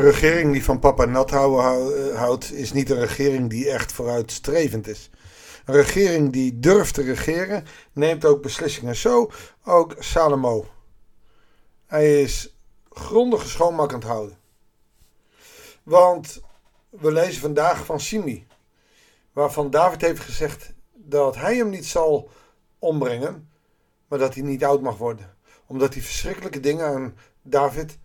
Een regering die van papa nat houdt, is niet een regering die echt vooruitstrevend is. Een regering die durft te regeren, neemt ook beslissingen. Zo ook Salomo. Hij is aan het houden. Want we lezen vandaag van Simi, waarvan David heeft gezegd dat hij hem niet zal ombrengen, maar dat hij niet oud mag worden. Omdat hij verschrikkelijke dingen aan David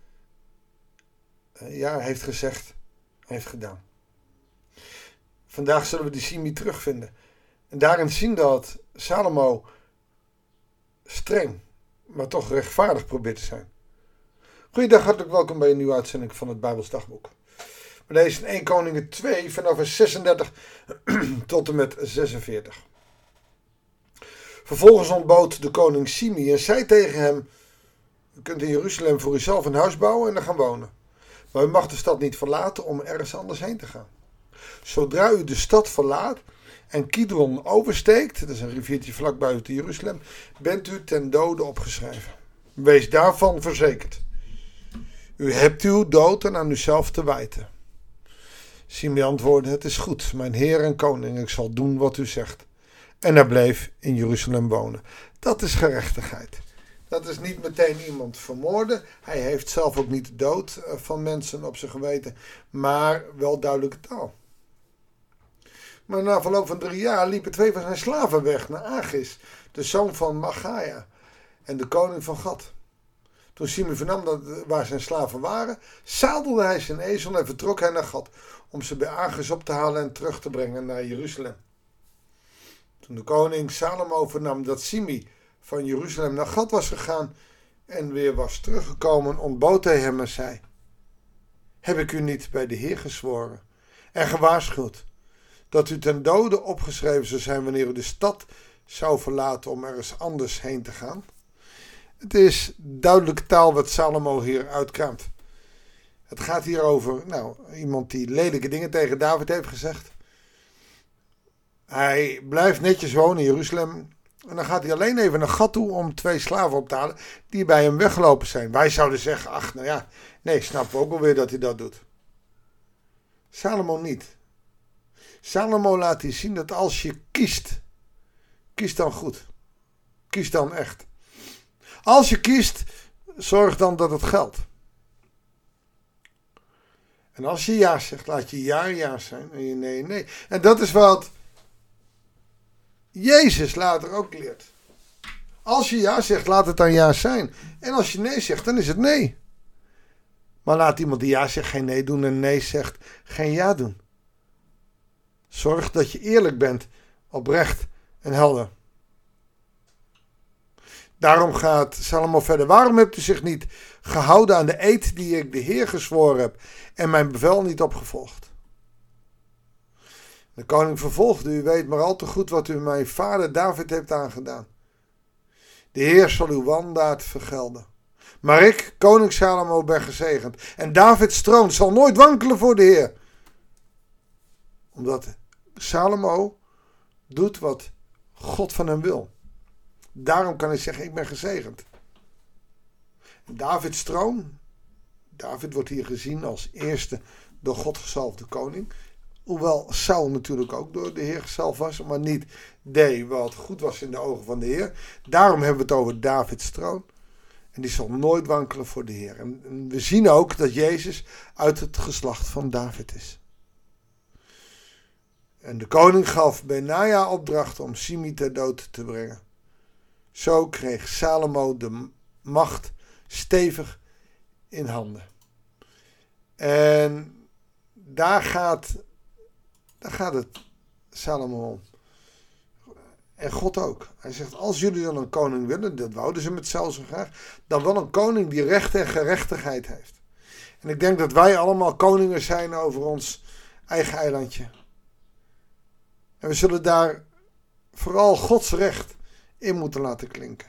ja, heeft gezegd, heeft gedaan. Vandaag zullen we die Simi terugvinden. En daarin zien dat Salomo streng, maar toch rechtvaardig probeert te zijn. Goeiedag, hartelijk welkom bij een nieuwe uitzending van het Bijbels Dagboek. We lezen in 1 Koningen 2 vanaf vers 36 tot en met 46. Vervolgens ontbood de koning Simi en zei tegen hem: U kunt in Jeruzalem voor uzelf een huis bouwen en er gaan wonen. Maar u mag de stad niet verlaten om ergens anders heen te gaan. Zodra u de stad verlaat en Kidron oversteekt, dat is een riviertje vlak buiten Jeruzalem, bent u ten dode opgeschreven. Wees daarvan verzekerd. U hebt uw dood en aan uzelf te wijten. Simi antwoordde: Het is goed, mijn heer en koning, ik zal doen wat u zegt. En hij bleef in Jeruzalem wonen. Dat is gerechtigheid. Dat is niet meteen iemand vermoorden. Hij heeft zelf ook niet de dood eh, van mensen op zijn geweten, maar wel duidelijke taal. Maar na verloop van drie jaar liepen twee van zijn slaven weg naar Agis, de zoon van Magaia en de koning van Gad. Toen Simon vernam dat, waar zijn slaven waren, zadelde hij zijn ezel en vertrok hij naar Gad om ze bij Agis op te halen en terug te brengen naar Jeruzalem. Toen de koning Salomo vernam dat Simi van Jeruzalem naar Gad was gegaan en weer was teruggekomen, ontbood hij hem en zei: Heb ik u niet bij de Heer gezworen en gewaarschuwd dat u ten dode opgeschreven zou zijn wanneer u de stad zou verlaten om ergens anders heen te gaan? Het is duidelijke taal wat Salomo hier uitkraamt. Het gaat hier over nou, iemand die lelijke dingen tegen David heeft gezegd. Hij blijft netjes wonen in Jeruzalem. En dan gaat hij alleen even naar gat toe om twee slaven op te halen die bij hem weggelopen zijn. Wij zouden zeggen, ach nou ja, nee, snap ook alweer dat hij dat doet. Salomo niet. Salomo laat hij zien dat als je kiest, kies dan goed. Kies dan echt. Als je kiest, zorg dan dat het geldt. En als je ja zegt, laat je ja ja zijn en je nee nee. En dat is wat Jezus later ook leert. Als je ja zegt, laat het dan ja zijn. En als je nee zegt, dan is het nee. Maar laat iemand die ja zegt geen nee doen en nee zegt geen ja doen. Zorg dat je eerlijk bent, oprecht en helder. Daarom gaat Salomo verder. Waarom hebt u zich niet gehouden aan de eed die ik de Heer gezworen heb en mijn bevel niet opgevolgd? De koning vervolgde, u weet maar al te goed wat u mijn vader David hebt aangedaan. De Heer zal uw wandaad vergelden. Maar ik, koning Salomo, ben gezegend. En Davids troon zal nooit wankelen voor de Heer. Omdat Salomo doet wat God van hem wil. Daarom kan hij zeggen, ik ben gezegend. Davids troon, David wordt hier gezien als eerste door God gezalfde koning. Hoewel Saul natuurlijk ook door de Heer zelf was, maar niet deed wat goed was in de ogen van de Heer. Daarom hebben we het over Davids troon. En die zal nooit wankelen voor de Heer. En we zien ook dat Jezus uit het geslacht van David is. En de koning gaf Benaja opdracht om Simi ter dood te brengen. Zo kreeg Salomo de macht stevig in handen. En daar gaat daar gaat het Salomo om. En God ook. Hij zegt, als jullie dan een koning willen, dat wouden ze met Saul zo graag, dan wel een koning die recht en gerechtigheid heeft. En ik denk dat wij allemaal koningen zijn over ons eigen eilandje. En we zullen daar vooral Gods recht in moeten laten klinken.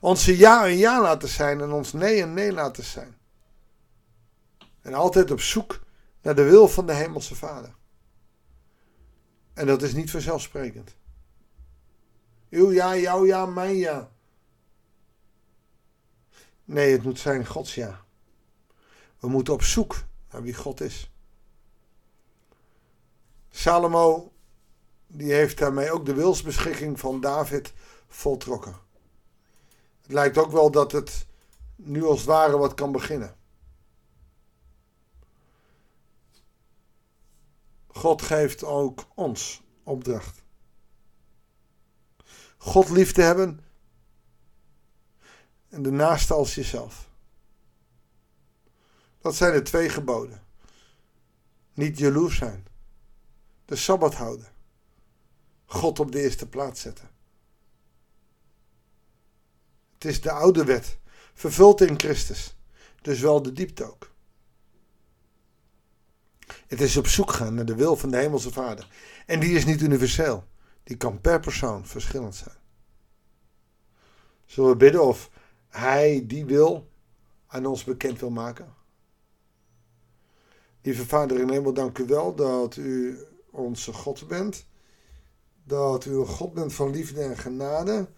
Onze ja en ja laten zijn en ons nee en nee laten zijn. En altijd op zoek naar de wil van de Hemelse Vader. En dat is niet vanzelfsprekend. Uw ja, jouw ja, mijn ja. Nee, het moet zijn Gods ja. We moeten op zoek naar wie God is. Salomo die heeft daarmee ook de wilsbeschikking van David voltrokken. Het lijkt ook wel dat het nu als het ware wat kan beginnen. God geeft ook ons opdracht. God lief te hebben en de naaste als jezelf. Dat zijn de twee geboden. Niet jaloers zijn. De Sabbat houden. God op de eerste plaats zetten. Het is de oude wet, vervuld in Christus. Dus wel de diepte ook. Het is op zoek gaan naar de wil van de Hemelse Vader. En die is niet universeel. Die kan per persoon verschillend zijn. Zullen we bidden of Hij die wil aan ons bekend wil maken? Lieve Vader in hemel, dank u wel dat u onze God bent. Dat u een God bent van liefde en genade.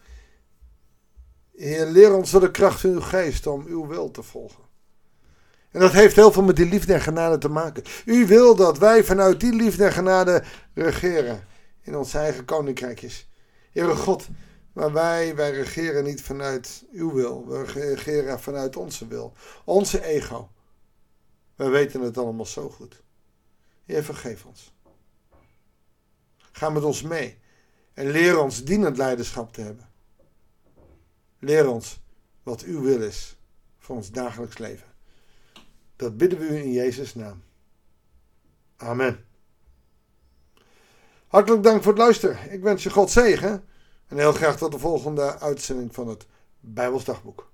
Heer, leer ons door de kracht van uw geest om uw wil te volgen. En dat heeft heel veel met die liefde en genade te maken. U wil dat wij vanuit die liefde en genade regeren in onze eigen koninkrijkjes. Heere God, maar wij, wij regeren niet vanuit uw wil. We regeren vanuit onze wil. Onze ego. Wij weten het allemaal zo goed. Heer, vergeef ons. Ga met ons mee. En leer ons dienend leiderschap te hebben. Leer ons wat uw wil is voor ons dagelijks leven. Dat bidden we u in Jezus' naam. Amen. Hartelijk dank voor het luisteren. Ik wens je God zegen. En heel graag tot de volgende uitzending van het Bijbelsdagboek.